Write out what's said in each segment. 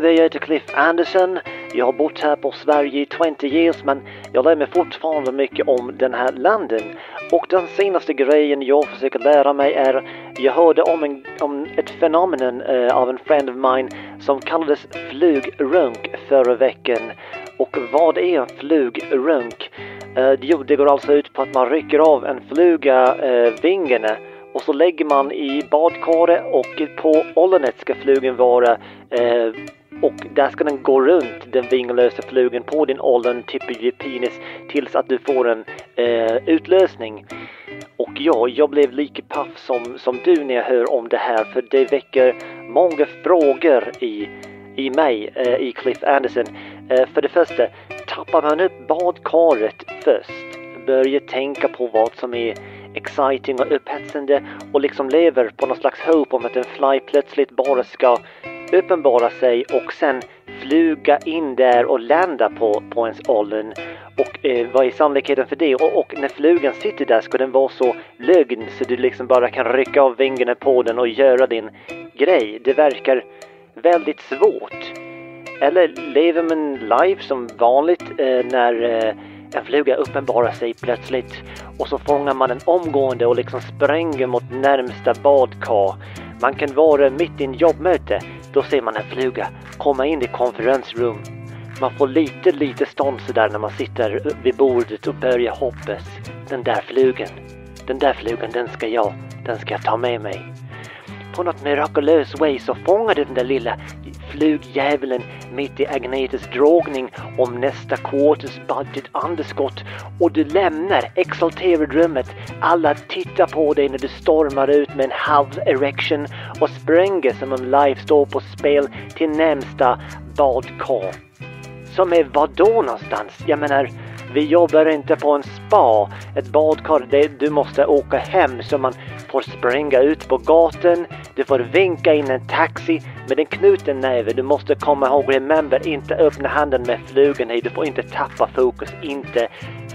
Hi jag heter Cliff Anderson. Jag har bott här på Sverige i 20 years men jag lär mig fortfarande mycket om den här landen. Och den senaste grejen jag försöker lära mig är, jag hörde om, en, om ett fenomen uh, eh, av en friend of mine som kallades flugrunk förra veckan. Och vad är en flugrunk? Uh, eh, jo, det går alltså ut på att man rycker av en fluga uh, vingarna och så lägger man i badkaret och på ollonet ska flugan vara eh, och där ska den gå runt den vinglösa flugan på din ollon, typ penis, tills att du får en eh, utlösning. Och ja, jag blev lika paff som, som du när jag hör om det här för det väcker många frågor i, i mig, eh, i Cliff Anderson. Eh, för det första, tappar man upp badkaret först? Börjar tänka på vad som är exciting och upphetsande och liksom lever på någon slags hopp om att en fly plötsligt bara ska uppenbara sig och sen fluga in där och landa på, på ens ollon. Och eh, vad är sannolikheten för det? Och, och, när flugan sitter där ska den vara så lögn så du liksom bara kan rycka av vingarna på den och göra din grej. Det verkar väldigt svårt. Eller lever man live som vanligt eh, när eh, en fluga uppenbarar sig plötsligt och så fångar man den omgående och liksom spränger mot närmsta badkar. Man kan vara mitt i en jobbmöte. Då ser man en fluga komma in i konferensrum. Man får lite, lite stånd sådär när man sitter vid bordet och börjar hoppas. Den där flugan, den där flugan, den ska jag, den ska jag ta med mig. På något mirakulöst way så fångade den där lilla flugjävulen mitt i Agnetes dragning om nästa quarters budget underskott och du lämnar exalterad rummet. Alla tittar på dig när du stormar ut med en halv erection och spränger som om life står på spel till närmsta badkar. Som är vadå någonstans? Jag menar, vi jobbar inte på en spa. Ett badkar, det, du måste åka hem så man får springa ut på gatan. Du får vinka in en taxi med en knuten näve. Du måste komma ihåg, remember, inte öppna handen med flugan i. Du får inte tappa fokus, inte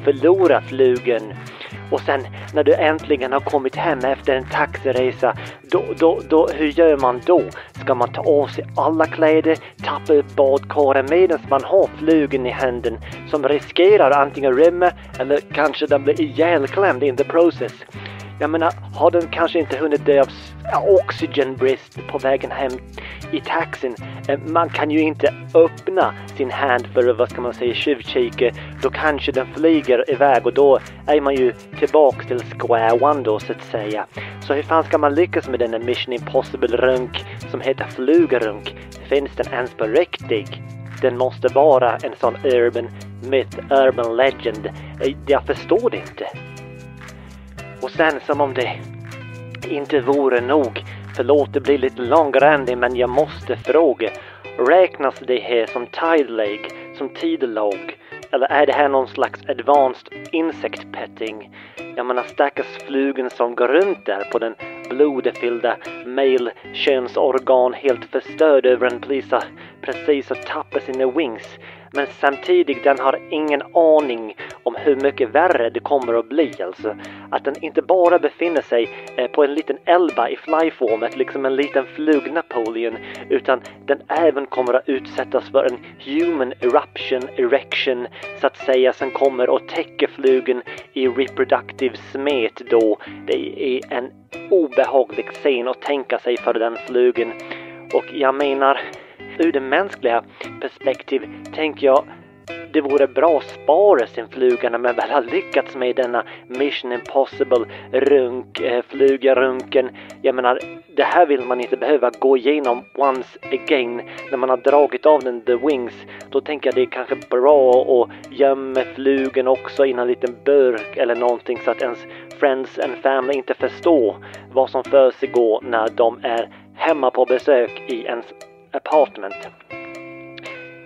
förlora flugan. Och sen när du äntligen har kommit hem efter en taxiresa, då, då, då, hur gör man då? Ska man ta av sig alla kläder, tappa upp badkaret medan man har flugan i handen som riskerar antingen rymma eller kanske den blir ihjälklämd in the process? Jag menar, har den kanske inte hunnit dö av oxygenbrist på vägen hem i taxin? Eh, man kan ju inte öppna sin hand för vad ska man säga, tjuvkika. Då kanske den flyger iväg och då är man ju tillbaks till square one då så att säga. Så hur fan ska man lyckas med denna Mission Impossible-runk som heter flugrunk? Finns den ens på riktigt? Den måste vara en sån urban myth, urban legend. Eh, jag förstår det inte. Och sen som om det inte vore nog, förlåt det blir lite långrandigt men jag måste fråga. Räknas det här som tide som tidlag Eller är det här någon slags advanced insect petting? Jag menar stackars flugan som går runt där på den blodfyllda male könsorgan helt förstörd över en plisa precis att tappa sina wings. Men samtidigt, den har ingen aning om hur mycket värre det kommer att bli alltså. Att den inte bara befinner sig eh, på en liten elba i flyformet, liksom en liten flug Napoleon, utan den även kommer att utsättas för en human eruption, erection, så att säga, som kommer att täcka flugen i reproductive smet då. Det är en obehaglig scen att tänka sig för den flugen. Och jag menar, ur det mänskliga perspektiv tänker jag det vore bra att spara sin fluga när man väl har lyckats med denna Mission Impossible runk, eh, flugarunken. Jag menar, det här vill man inte behöva gå igenom once again när man har dragit av den the wings. Då tänker jag det är kanske bra att gömma flugan också i en liten burk eller någonting så att ens friends and family inte förstår vad som försiggår när de är hemma på besök i ens apartment.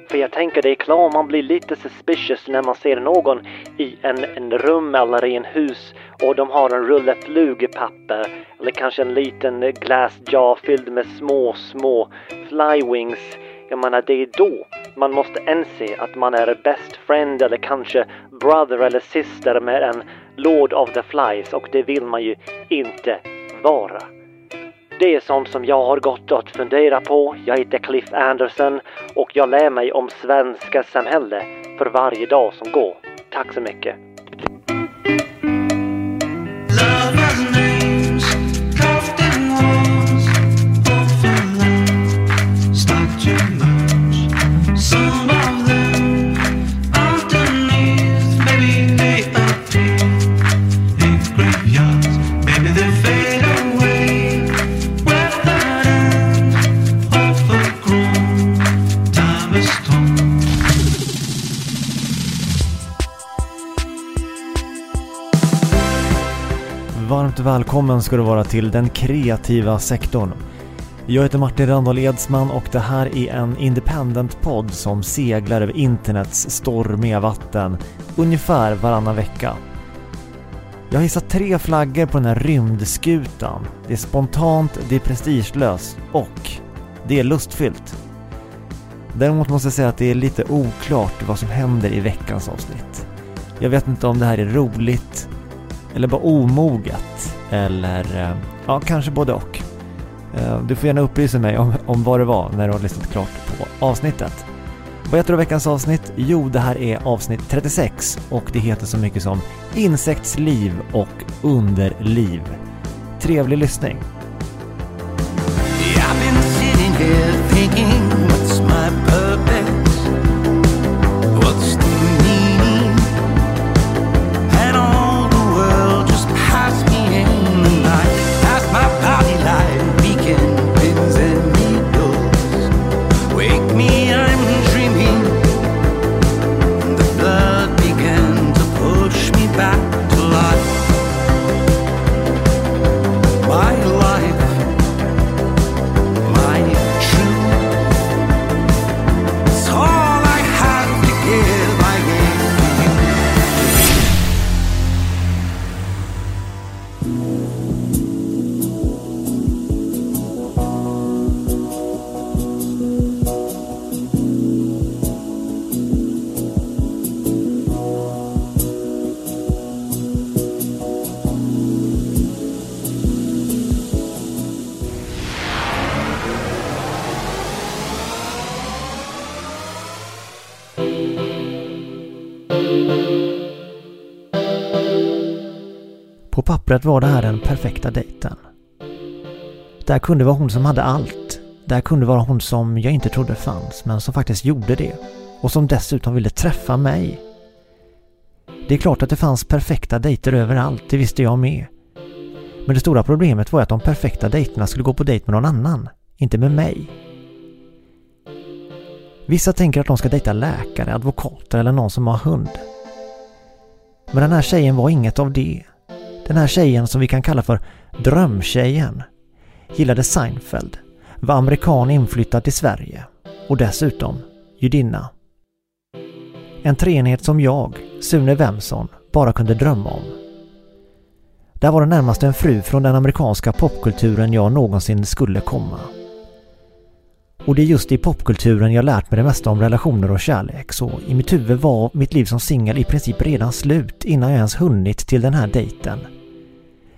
För jag tänker det är klart man blir lite suspicious när man ser någon i en, en rum eller i en hus och de har en rulle flugpapper eller kanske en liten glass jar fylld med små, små flywings. Jag menar, det är då man måste inse att man är best friend eller kanske brother eller sister med en Lord of the Flies och det vill man ju inte vara det är sånt som jag har gått och funderat på. Jag heter Cliff Anderson och jag lär mig om svenska samhälle för varje dag som går. Tack så mycket. Välkommen ska du vara till den kreativa sektorn. Jag heter Martin Randahl Edsman och det här är en independent-podd som seglar över internets stormiga vatten ungefär varannan vecka. Jag har hissat tre flaggor på den här rymdskutan. Det är spontant, det är prestigelöst och det är lustfyllt. Däremot måste jag säga att det är lite oklart vad som händer i veckans avsnitt. Jag vet inte om det här är roligt eller bara omoget eller eh, ja, kanske både och. Eh, du får gärna upplysa mig om, om vad det var när du har lyssnat klart på avsnittet. Vad heter då veckans avsnitt? Jo, det här är avsnitt 36 och det heter så mycket som Insektsliv och underliv. Trevlig lyssning! Pappret var det här den perfekta dejten. Där kunde vara hon som hade allt. Där kunde vara hon som jag inte trodde fanns, men som faktiskt gjorde det. Och som dessutom ville träffa mig. Det är klart att det fanns perfekta dejter överallt, det visste jag med. Men det stora problemet var att de perfekta dejterna skulle gå på dejt med någon annan, inte med mig. Vissa tänker att de ska dejta läkare, advokater eller någon som har hund. Men den här tjejen var inget av det. Den här tjejen som vi kan kalla för drömtjejen gillade Seinfeld, var amerikan inflyttad till Sverige och dessutom judinna. En treenighet som jag, Sune Wemson, bara kunde drömma om. Där var det närmast en fru från den amerikanska popkulturen jag någonsin skulle komma. Och det är just i popkulturen jag lärt mig det mesta om relationer och kärlek, så i mitt huvud var mitt liv som singel i princip redan slut innan jag ens hunnit till den här dejten.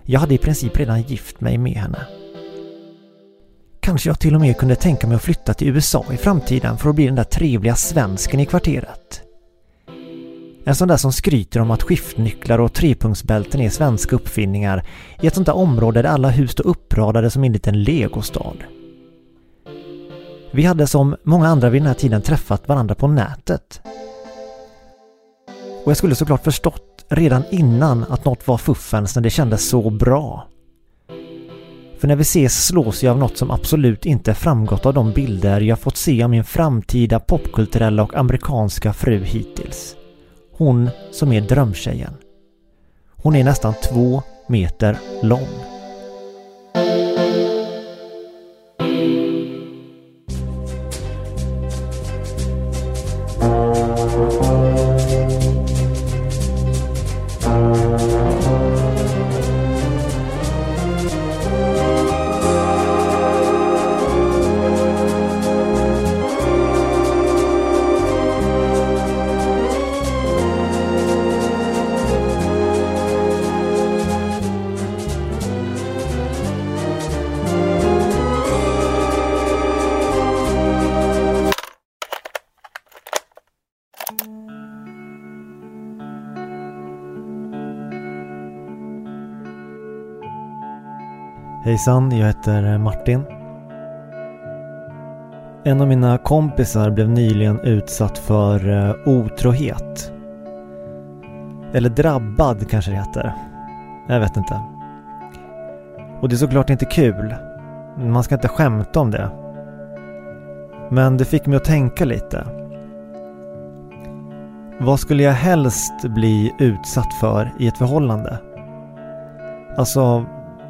Jag hade i princip redan gift mig med henne. Kanske jag till och med kunde tänka mig att flytta till USA i framtiden för att bli den där trevliga svensken i kvarteret. En sån där som skryter om att skiftnycklar och trepunktsbälten är svenska uppfinningar i ett sånt där område där alla hus står uppradade som i en liten legostad. Vi hade som många andra vid den här tiden träffat varandra på nätet. Och jag skulle såklart förstått redan innan att något var fuffens när det kändes så bra. För när vi ses slås jag av något som absolut inte framgått av de bilder jag fått se av min framtida popkulturella och amerikanska fru hittills. Hon som är drömtjejen. Hon är nästan två meter lång. Hejsan, jag heter eh, Martin. En av mina kompisar blev nyligen utsatt för eh, otrohet. Eller drabbad kanske det heter. Jag vet inte. Och det är såklart inte kul. Man ska inte skämta om det. Men det fick mig att tänka lite. Vad skulle jag helst bli utsatt för i ett förhållande? Alltså,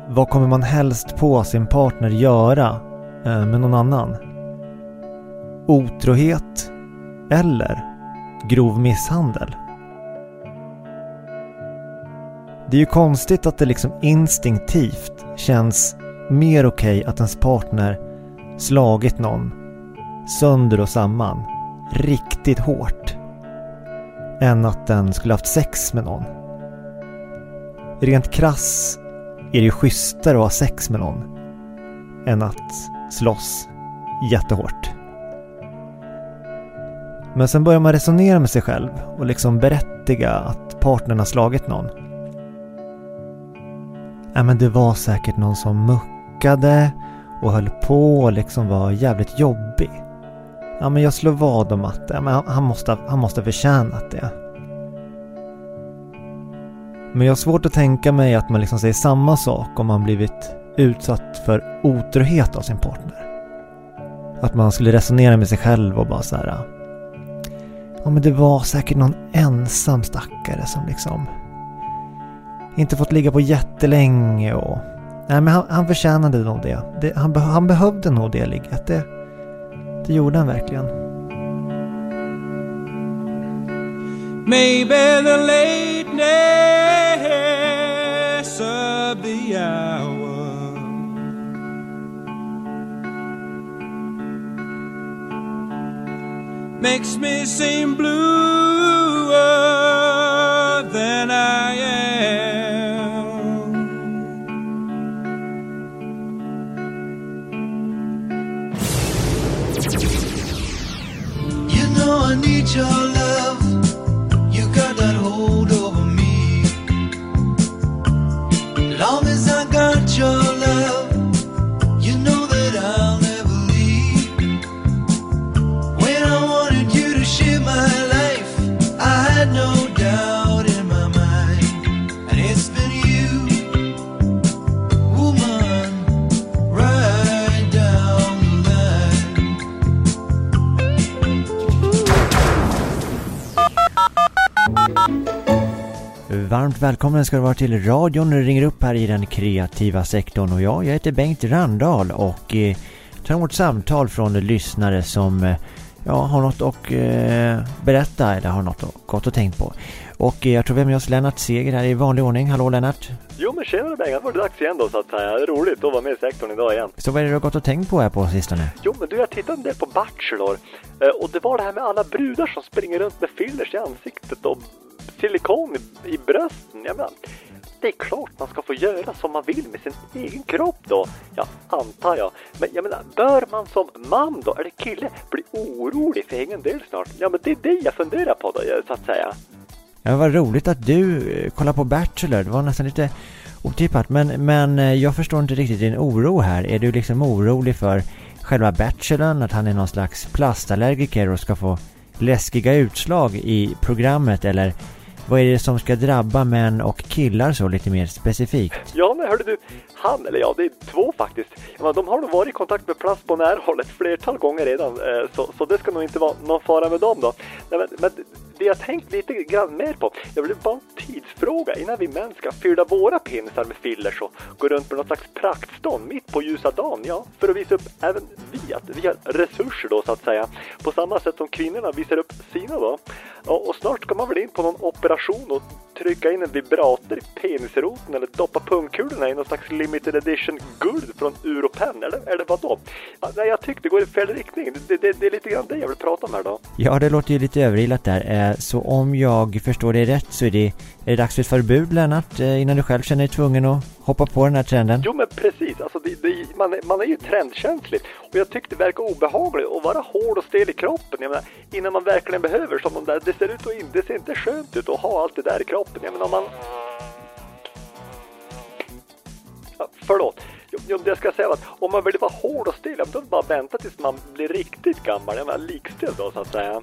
vad kommer man helst på sin partner göra eh, med någon annan? Otrohet eller grov misshandel? Det är ju konstigt att det liksom instinktivt känns mer okej okay att ens partner slagit någon sönder och samman riktigt hårt än att den skulle haft sex med någon. Rent krass är det ju schysstare att ha sex med någon än att slåss jättehårt. Men sen börjar man resonera med sig själv och liksom berättiga att partnern har slagit någon. Ja men det var säkert någon som muckade och höll på och liksom var jävligt jobbig. Ja men jag slår vad om att ja, men han, måste, han måste ha förtjänat det. Men jag har svårt att tänka mig att man liksom säger samma sak om man blivit utsatt för otrohet av sin partner. Att man skulle resonera med sig själv och bara så här. Ja men det var säkert någon ensam stackare som liksom inte fått ligga på jättelänge och... Nej men han, han förtjänade nog det. det han, han behövde nog det ligget. Det, det gjorde han verkligen. Maybe the lateness of the hour Makes me seem bluer than I am. You know I need your Varmt välkommen ska du vara till radion när du ringer upp här i den kreativa sektorn och jag, jag heter Bengt Randahl och eh, tar emot samtal från lyssnare som eh, ja, har något att eh, berätta eller har något gott att tänkt på. Och eh, jag tror vi har med oss Lennart Seger här i vanlig ordning. Hallå Lennart! Jo men tjenare Bengt, det var det dags igen då så att säga. Det är roligt att vara med i sektorn idag igen. Så vad är det du har gått och tänkt på här på sistone? Jo men du, jag tittade en del på Bachelor eh, och det var det här med alla brudar som springer runt med fillers i ansiktet och silikon i, i brösten. Jag menar, det är klart man ska få göra som man vill med sin egen kropp då. Ja, antar jag. Men jag menar, bör man som man då, eller kille, bli orolig för egen del snart? Ja, men det är det jag funderar på då, så att säga. Ja, vad roligt att du eh, kollar på Bachelor. Det var nästan lite otippat. Men, men eh, jag förstår inte riktigt din oro här. Är du liksom orolig för själva Bachelorn? Att han är någon slags plastallergiker och ska få läskiga utslag i programmet? Eller vad är det som ska drabba män och killar så lite mer specifikt? Ja, men hörde du, han, eller ja, det är två faktiskt. Ja, de har nog varit i kontakt med plast på närhåll ett flertal gånger redan, eh, så, så det ska nog inte vara någon fara med dem då. Nej, men, men det jag tänkt lite grann mer på, jag blir bara tidsfråga innan vi män ska fylla våra pinsar med fillers och gå runt med något slags praktstånd mitt på ljusa dagen, ja, för att visa upp även vi att vi har resurser då så att säga, på samma sätt som kvinnorna visar upp sina då. Och, och snart ska man väl in på någon operation och trycka in en vibrator i penisroten eller doppa pungkulorna i någon slags limited edition guld från Europen, Eller, eller vadå? Ja, nej, jag tyckte det går i fel riktning. Det, det, det är lite grann det jag vill prata om här då. Ja, det låter ju lite överilat där. Eh, så om jag förstår dig rätt så är det, är det dags för ett förbud Lennart, eh, innan du själv känner dig tvungen att hoppa på den här trenden? Jo men precis, alltså det, det, man, är, man är ju trendkänslig och jag tyckte det verkar obehagligt att vara hård och stel i kroppen. Jag menar, innan man verkligen behöver som de där, det ser ut att in, det ser inte skönt ut att ha allt det där i kroppen. Jag menar om man... Ja, förlåt. Jo, jo, det jag ska säga var att om man vill vara hård och stel, då bara vänta tills man blir riktigt gammal. Jag menar likställd då så att säga.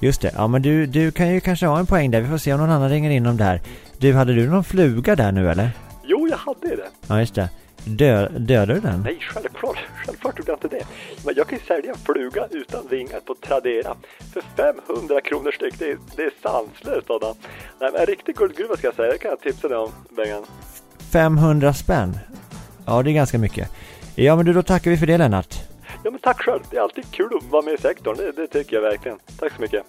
Just det, ja men du, du kan ju kanske ha en poäng där. Vi får se om någon annan ringer in om det här. Du, hade du någon fluga där nu eller? Jo, jag hade det. Ja, just det. Dö, dödade du den? Nej, självklart, självklart gjorde jag inte det. Men jag kan ju sälja en fluga utan vingar på Tradera för 500 kronor styck. Det är, det är sanslöst Adam. Nej, men en riktig guldgruva ska jag säga, det kan jag tipsa dig om Bengan. 500 spänn? Ja, det är ganska mycket. Ja, men du, då tackar vi för det Lennart. Ja, men tack själv. Det är alltid kul att vara med i sektorn, det, det tycker jag verkligen. Tack så mycket.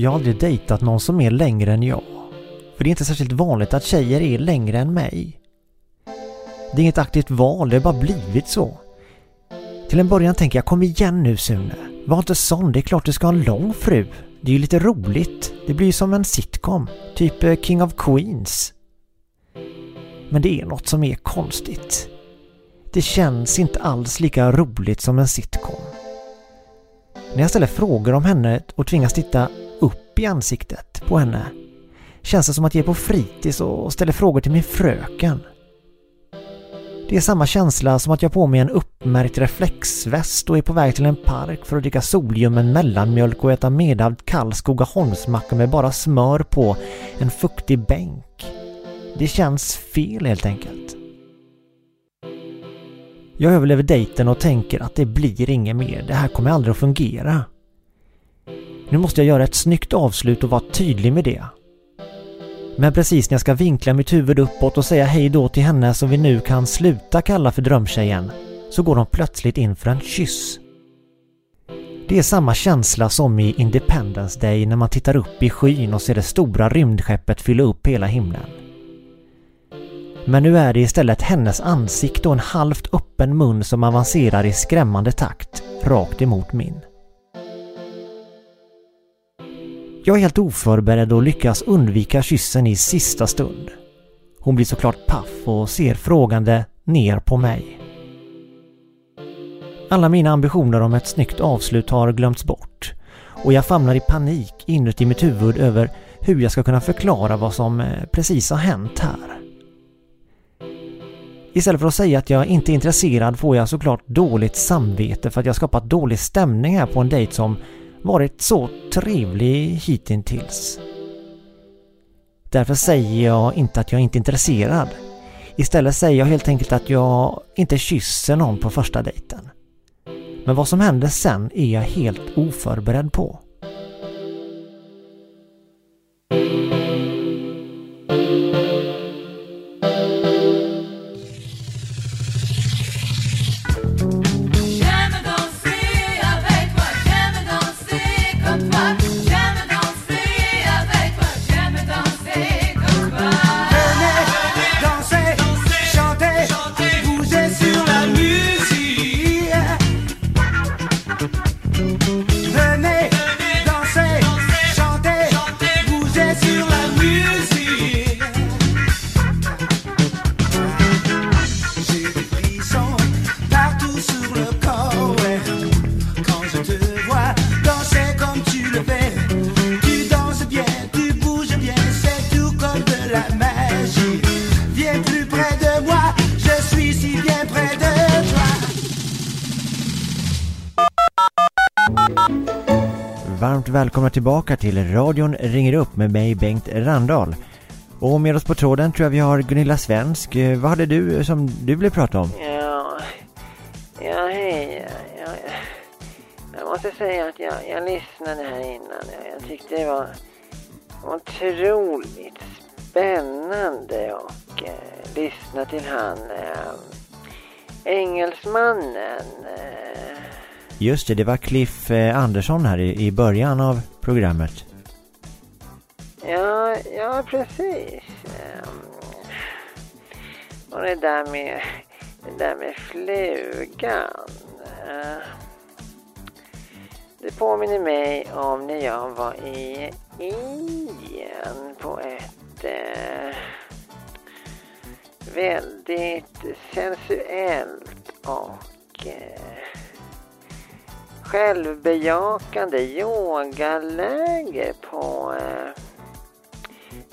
Jag har aldrig dejtat någon som är längre än jag. För det är inte särskilt vanligt att tjejer är längre än mig. Det är inget aktivt val, det har bara blivit så. Till en början tänker jag, kom igen nu Sune. Var inte sån, det är klart du ska ha en lång fru. Det är ju lite roligt. Det blir ju som en sitcom. Typ eh, King of Queens. Men det är något som är konstigt. Det känns inte alls lika roligt som en sitcom. När jag ställer frågor om henne och tvingas titta upp i ansiktet på henne känns det som att jag är på fritids och ställer frågor till min fröken. Det är samma känsla som att jag har på mig en uppmärkt reflexväst och är på väg till en park för att dricka solljummen mellanmjölk och äta medhavd kall Skogaholmsmacka med bara smör på en fuktig bänk. Det känns fel helt enkelt. Jag överlever dejten och tänker att det blir inget mer. Det här kommer aldrig att fungera. Nu måste jag göra ett snyggt avslut och vara tydlig med det. Men precis när jag ska vinkla mitt huvud uppåt och säga hej då till henne som vi nu kan sluta kalla för drömtjejen, så går de plötsligt in för en kyss. Det är samma känsla som i Independence Day när man tittar upp i skyn och ser det stora rymdskeppet fylla upp hela himlen. Men nu är det istället hennes ansikte och en halvt öppen mun som avancerar i skrämmande takt, rakt emot min. Jag är helt oförberedd och lyckas undvika kyssen i sista stund. Hon blir såklart paff och ser frågande ner på mig. Alla mina ambitioner om ett snyggt avslut har glömts bort och jag famlar i panik inuti mitt huvud över hur jag ska kunna förklara vad som eh, precis har hänt här. Istället för att säga att jag inte är intresserad får jag såklart dåligt samvete för att jag skapat dålig stämning här på en dejt som varit så trevlig hittills. Därför säger jag inte att jag inte är intresserad. Istället säger jag helt enkelt att jag inte kysser någon på första dejten. Men vad som händer sen är jag helt oförberedd på. Välkomna tillbaka till radion ringer upp med mig Bengt Randahl. Och med oss på tråden tror jag vi har Gunilla Svensk. Eh, vad hade du eh, som du ville prata om? Ja, ja hej. Jag, jag måste säga att jag, jag lyssnade här innan. Jag, jag tyckte det var otroligt spännande och eh, lyssna till han eh, engelsmannen. Eh, Just det, det var Cliff eh, Andersson här i, i början av programmet. ja, ja, precis. Ehm, och det där med, det där med flugan. Eh, det påminner mig om när jag var i Indien på ett eh, väldigt sensuellt och eh, självbejakande yogaläger på eh,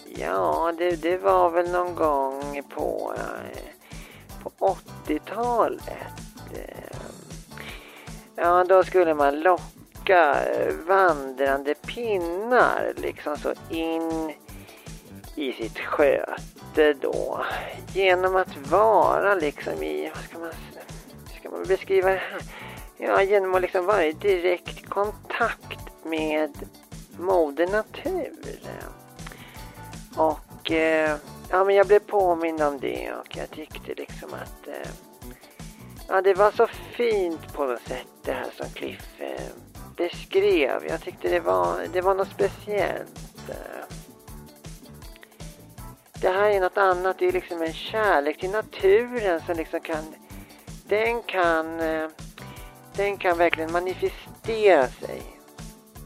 Ja, det, det var väl någon gång på, eh, på 80-talet. Eh, Ja, då skulle man locka eh, vandrande pinnar liksom så in i sitt sköte då. Genom att vara liksom i, vad ska man, ska man beskriva det här? Ja, genom att liksom vara i direkt kontakt med Moder Natur. Och eh, ja, men jag blev påmind om det och jag tyckte liksom att eh, ja, det var så fint på något sätt det här som Cliff eh, beskrev. Jag tyckte det var, det var något speciellt. Eh. Det här är något annat, det är liksom en kärlek till naturen som liksom kan, den kan, eh, den kan verkligen manifestera sig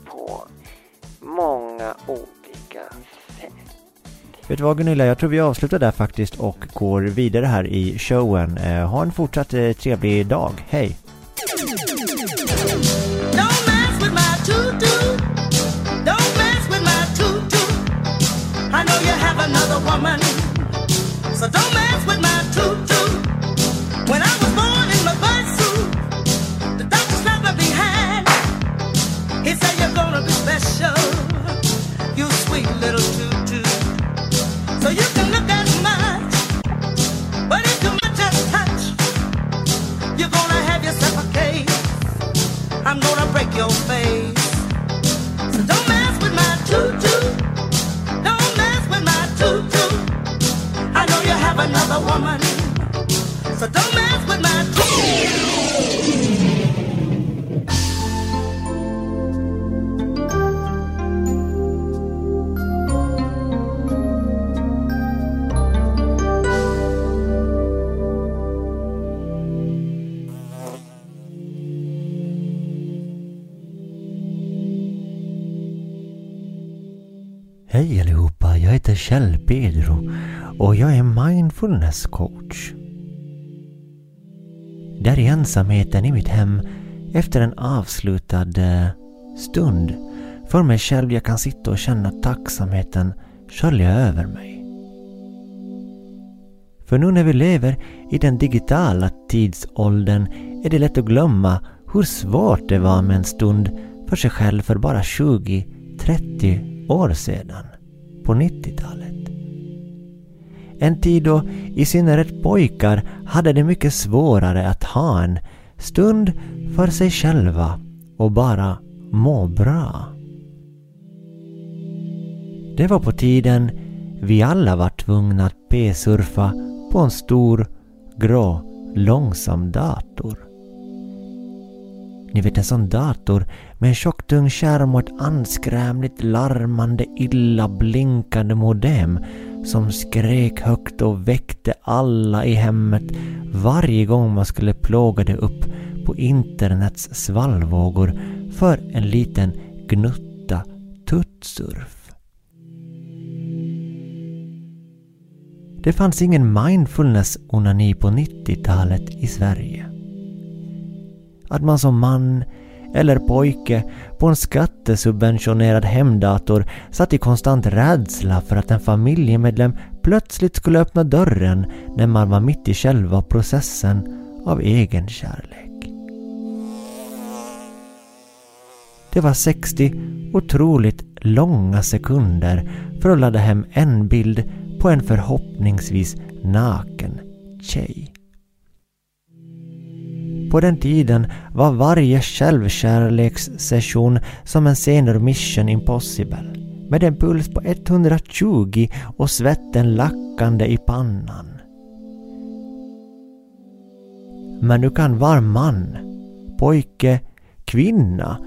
på många olika sätt. Vet du vad Gunilla, jag tror vi avslutar där faktiskt och går vidare här i showen. Eh, ha en fortsatt eh, trevlig dag. Hej! Another woman. So don't Pedro och jag är mindfulness coach. Där i ensamheten i mitt hem efter en avslutad eh, stund för mig själv jag kan sitta och känna tacksamheten skölja över mig. För nu när vi lever i den digitala tidsåldern är det lätt att glömma hur svårt det var med en stund för sig själv för bara 20-30 år sedan, på 90-talet. En tid då i synnerhet pojkar hade det mycket svårare att ha en stund för sig själva och bara må bra. Det var på tiden vi alla var tvungna att p-surfa på en stor, grå, långsam dator. Ni vet en sån dator med en tjocktung skärm och ett anskrämligt larmande illa blinkande modem som skrek högt och väckte alla i hemmet varje gång man skulle plåga det upp på internets svallvågor för en liten gnutta tuttsurf. Det fanns ingen mindfulness-onani på 90-talet i Sverige. Att man som man eller pojke på en skattesubventionerad hemdator satt i konstant rädsla för att en familjemedlem plötsligt skulle öppna dörren när man var mitt i själva processen av egen kärlek. Det var 60 otroligt långa sekunder för att ladda hem en bild på en förhoppningsvis naken tjej. På den tiden var varje självkärlekssession som en scen Mission Impossible med en puls på 120 och svetten lackande i pannan. Men du kan vara man, pojke, kvinna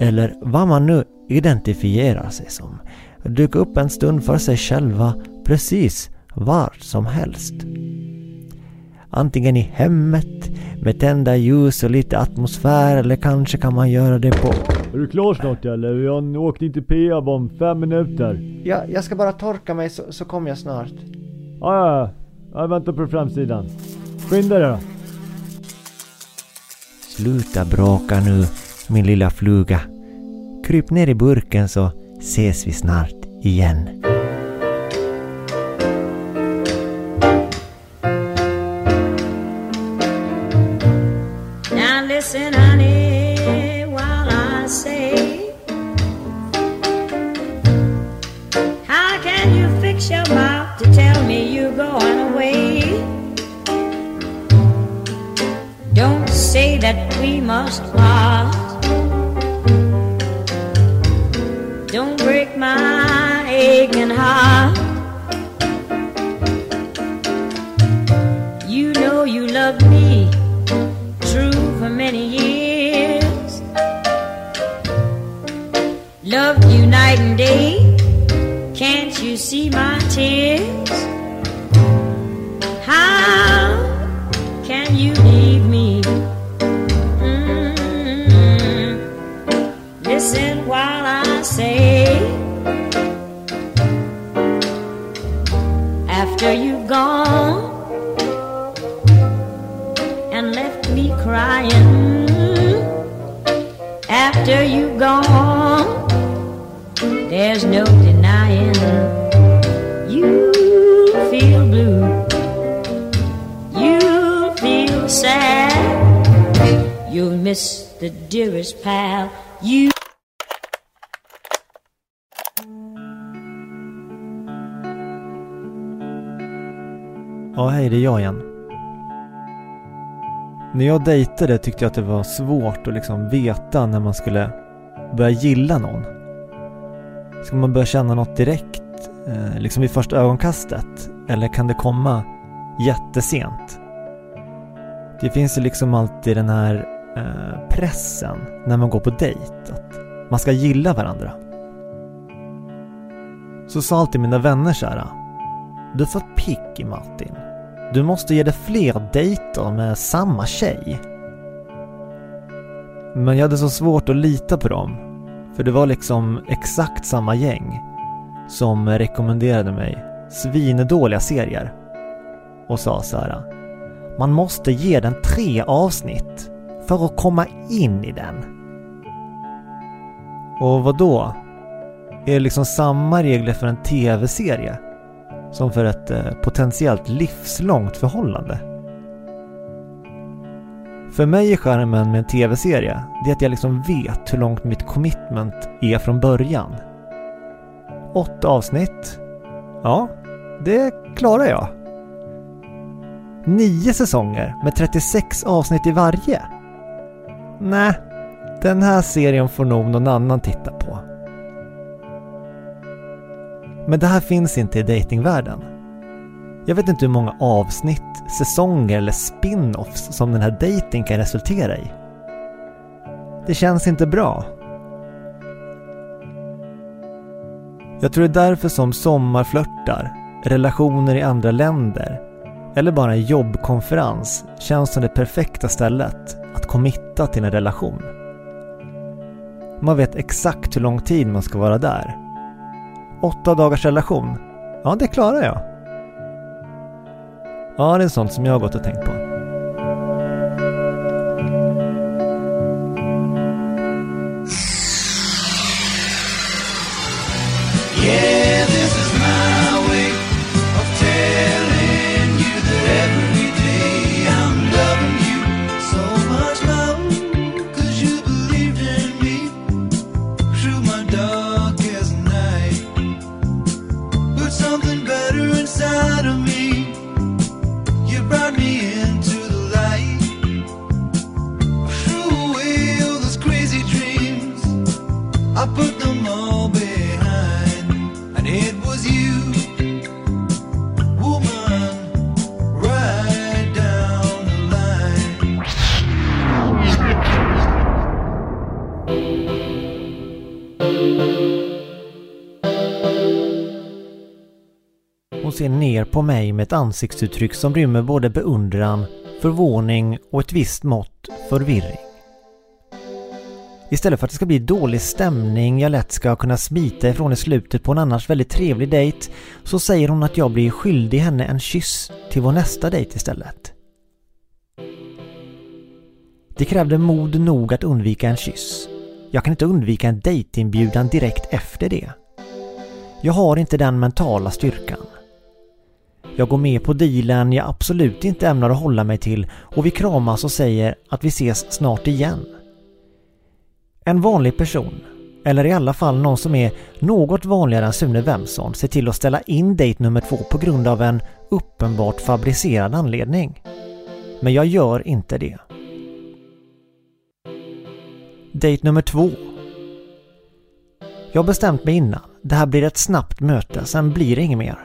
eller vad man nu identifierar sig som dyka upp en stund för sig själva precis var som helst. Antingen i hemmet med tända ljus och lite atmosfär eller kanske kan man göra det på... Är du klar snart eller? Jag åkte in till Peab om fem minuter. Ja, jag ska bara torka mig så, så kommer jag snart. Ja, ja, ja. Jag väntar på framsidan. Skynda dig då. Sluta bråka nu, min lilla fluga. Kryp ner i burken så ses vi snart igen. See my tears? How can you leave me? Mm. Listen while I say, after you've gone and left me crying. After you've gone, there's no miss the dearest pal you. Ja, hej, det är jag igen. När jag dejtade tyckte jag att det var svårt att liksom veta när man skulle börja gilla någon. Ska man börja känna något direkt, eh, liksom vid första ögonkastet? Eller kan det komma jättesent? Det finns ju liksom alltid den här eh, pressen när man går på dejt, att man ska gilla varandra. Så sa alltid mina vänner så här. Du är för picky Martin. Du måste ge dig fler dejter med samma tjej. Men jag hade så svårt att lita på dem. För det var liksom exakt samma gäng som rekommenderade mig svinedåliga serier. Och sa så här. Man måste ge den tre avsnitt för att komma in i den. Och vad då? Är det liksom samma regler för en tv-serie? som för ett eh, potentiellt livslångt förhållande. För mig är skärmen med en tv-serie det är att jag liksom vet hur långt mitt commitment är från början. Åtta avsnitt. Ja, det klarar jag. Nio säsonger med 36 avsnitt i varje. Nej, den här serien får nog någon annan titta på. Men det här finns inte i datingvärlden. Jag vet inte hur många avsnitt, säsonger eller spin-offs som den här dating kan resultera i. Det känns inte bra. Jag tror det är därför som sommarflörtar, relationer i andra länder eller bara en jobbkonferens känns som det perfekta stället att committa till en relation. Man vet exakt hur lång tid man ska vara där Åtta dagars relation. Ja, det klarar jag. Ja, det är sånt som jag har gått och tänkt på. Yeah, I put them all behind, and it was you, woman, right down the line. Hon ser ner på mig med ett ansiktsuttryck som rymmer både beundran, förvåning och ett visst mått förvirring. Istället för att det ska bli dålig stämning jag lätt ska kunna smita ifrån i slutet på en annars väldigt trevlig dejt så säger hon att jag blir skyldig henne en kyss till vår nästa dejt istället. Det krävde mod nog att undvika en kyss. Jag kan inte undvika en dejtinbjudan direkt efter det. Jag har inte den mentala styrkan. Jag går med på dealen jag absolut inte ämnar att hålla mig till och vi kramas och säger att vi ses snart igen. En vanlig person, eller i alla fall någon som är något vanligare än Sune Wemson, ser till att ställa in dejt nummer två på grund av en uppenbart fabricerad anledning. Men jag gör inte det. Dejt nummer två. Jag har bestämt mig innan. Det här blir ett snabbt möte, sen blir det inget mer.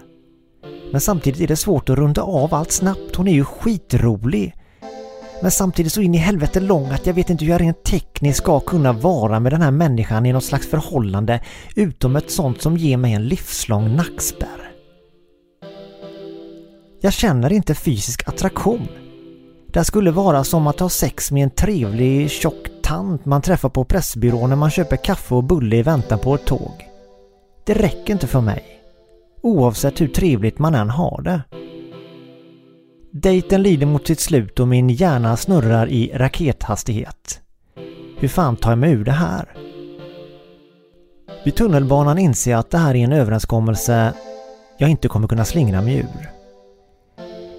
Men samtidigt är det svårt att runda av allt snabbt. Hon är ju skitrolig. Men samtidigt så in i helvete lång att jag vet inte hur jag rent tekniskt ska kunna vara med den här människan i något slags förhållande utom ett sånt som ger mig en livslång nackspärr. Jag känner inte fysisk attraktion. Det skulle vara som att ha sex med en trevlig tjock tant man träffar på Pressbyrån när man köper kaffe och bulle i väntan på ett tåg. Det räcker inte för mig. Oavsett hur trevligt man än har det. Dejten lider mot sitt slut och min hjärna snurrar i rakethastighet. Hur fan tar jag mig ur det här? Vid tunnelbanan inser jag att det här är en överenskommelse jag inte kommer kunna slingra mig ur.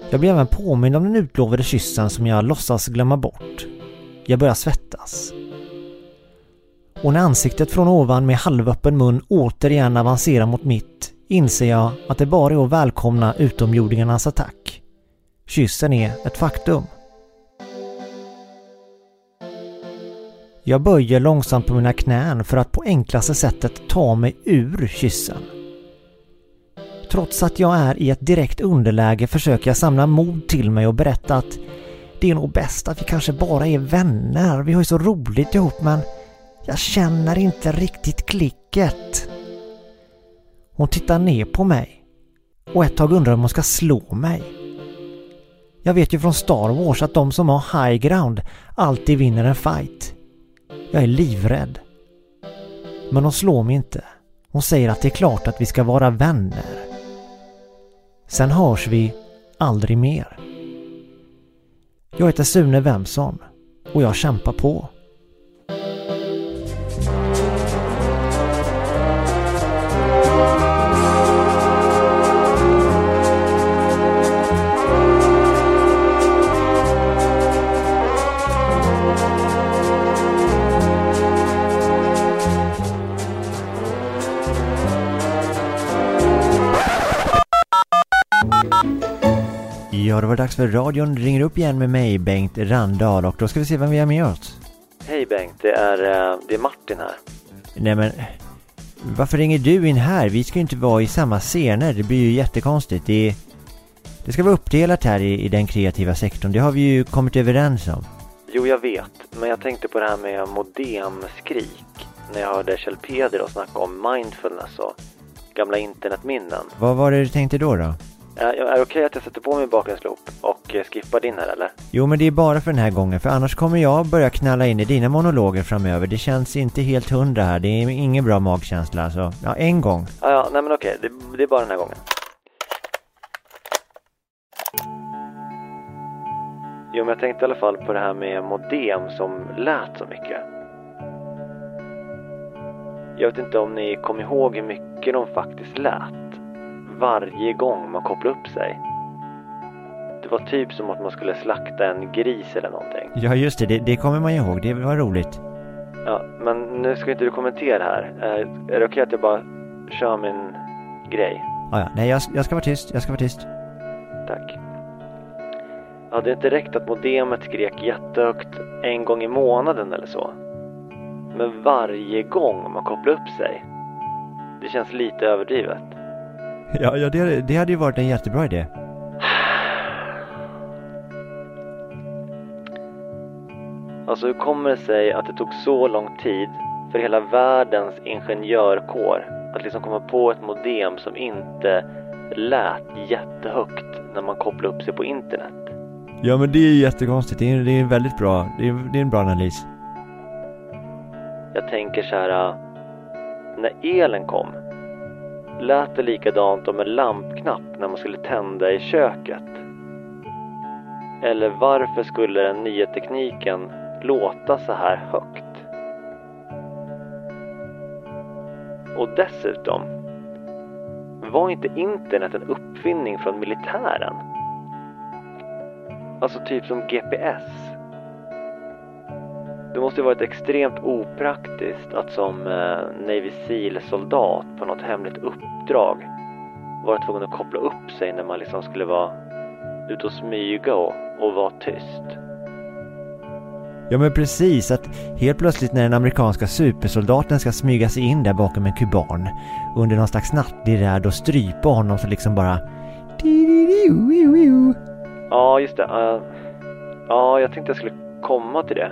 Jag blir även påmind om den utlovade kyssen som jag låtsas glömma bort. Jag börjar svettas. Och när ansiktet från ovan med halvöppen mun återigen avancerar mot mitt inser jag att det bara är att välkomna utomjordingarnas attack. Kyssen är ett faktum. Jag böjer långsamt på mina knän för att på enklaste sättet ta mig ur kyssen. Trots att jag är i ett direkt underläge försöker jag samla mod till mig och berätta att det är nog bäst att vi kanske bara är vänner. Vi har ju så roligt ihop men jag känner inte riktigt klicket. Hon tittar ner på mig och ett tag undrar om hon ska slå mig. Jag vet ju från Star Wars att de som har high ground alltid vinner en fight. Jag är livrädd. Men hon slår mig inte. Hon säger att det är klart att vi ska vara vänner. Sen hörs vi aldrig mer. Jag heter Sune Wemson och jag kämpar på. Ja, det var dags för radion ringer upp igen med mig, Bengt Randahl, och då ska vi se vem vi har med oss. Hej Bengt, det är, eh, det är Martin här. Nej men, varför ringer du in här? Vi ska ju inte vara i samma scener, det blir ju jättekonstigt. Det, det ska vara uppdelat här i, i den kreativa sektorn, det har vi ju kommit överens om. Jo, jag vet, men jag tänkte på det här med modemskrik när jag hörde Kjell Peder snacka om mindfulness och gamla internetminnen. Vad var det du tänkte då då? Är, det okej att jag sätter på min bakgrundsloop och eh, skippar din här eller? Jo men det är bara för den här gången, för annars kommer jag börja knalla in i dina monologer framöver. Det känns inte helt hundra här, det är ingen bra magkänsla alltså. Ja, en gång. Ja, ja, nej men okej, det, det är bara den här gången. Jo, men jag tänkte i alla fall på det här med modem som lät så mycket. Jag vet inte om ni kom ihåg hur mycket de faktiskt lät varje gång man kopplade upp sig. Det var typ som att man skulle slakta en gris eller någonting. Ja just det, det, det kommer man ihåg, det var roligt. Ja, men nu ska inte du kommentera här. Eh, Är det okej att jag bara kör min grej? Ja, ja, nej jag, jag ska vara tyst, jag ska vara tyst. Tack. Hade det inte räckt att modemet skrek jättehögt en gång i månaden eller så? Men varje gång man kopplar upp sig. Det känns lite överdrivet. Ja, ja det, det hade ju varit en jättebra idé. Alltså hur kommer det sig att det tog så lång tid för hela världens ingenjörkår att liksom komma på ett modem som inte lät jättehögt när man kopplade upp sig på internet? Ja men det är ju jättekonstigt. Det är, det är väldigt bra. Det är, det är en bra analys. Jag tänker så här, äh, när elen kom, lät det likadant om en lampknapp när man skulle tända i köket? Eller varför skulle den nya tekniken låta så här högt? Och dessutom, var inte internet en uppfinning från militären? Alltså typ som GPS. Det måste ju varit extremt opraktiskt att som eh, Navy Seal-soldat på något hemligt uppdrag vara tvungen att koppla upp sig när man liksom skulle vara ute och smyga och, och vara tyst. Ja men precis, att helt plötsligt när den amerikanska supersoldaten ska smyga sig in där bakom en kuban under någon slags nattlig räd och strypa honom så liksom bara... Ja, just det. ja, jag tänkte jag skulle komma till det.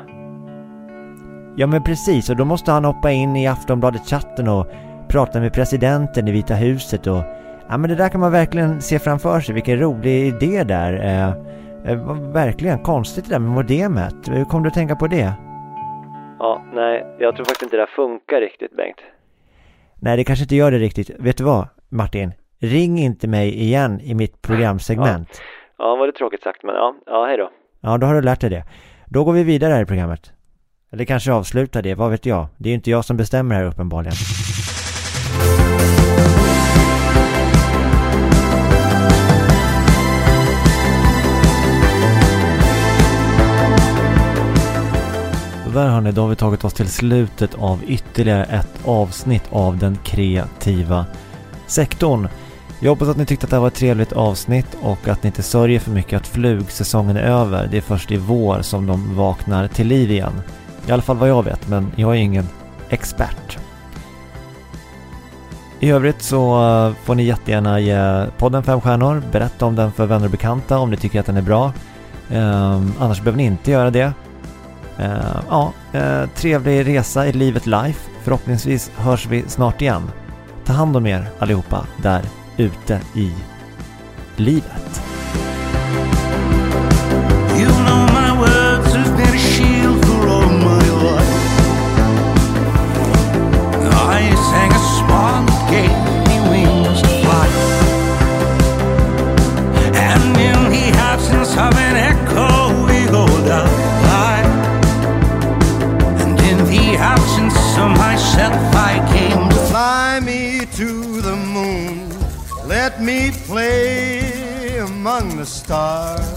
Ja men precis, och då måste han hoppa in i Aftonbladet-chatten och prata med presidenten i Vita huset och... Ja men det där kan man verkligen se framför sig, vilken rolig idé där. Eh, eh, verkligen konstigt det där med modemet. Hur kom du att tänka på det? Ja, nej, jag tror faktiskt inte det där funkar riktigt, Bengt. Nej, det kanske inte gör det riktigt. Vet du vad, Martin? Ring inte mig igen i mitt programsegment. Ja, var det tråkigt sagt, men ja, ja hej då. Ja, då har du lärt dig det. Då går vi vidare här i programmet. Eller kanske avslutar det, vad vet jag? Det är ju inte jag som bestämmer här uppenbarligen. Där hörni, då har vi tagit oss till slutet av ytterligare ett avsnitt av den kreativa sektorn. Jag hoppas att ni tyckte att det här var ett trevligt avsnitt och att ni inte sörjer för mycket att flugsäsongen är över. Det är först i vår som de vaknar till liv igen. I alla fall vad jag vet, men jag är ingen expert. I övrigt så eh, får ni jättegärna ge podden fem stjärnor, berätta om den för vänner och bekanta om ni tycker att den är bra. Ehm, annars behöver ni inte göra det. Eh, ja, eh, trevlig resa i livet life. Förhoppningsvis hörs vi snart igen. Ta hand om er allihopa där ute i livet. An echo. And in the absence of myself, I came fly me to the moon. Let me play among the stars.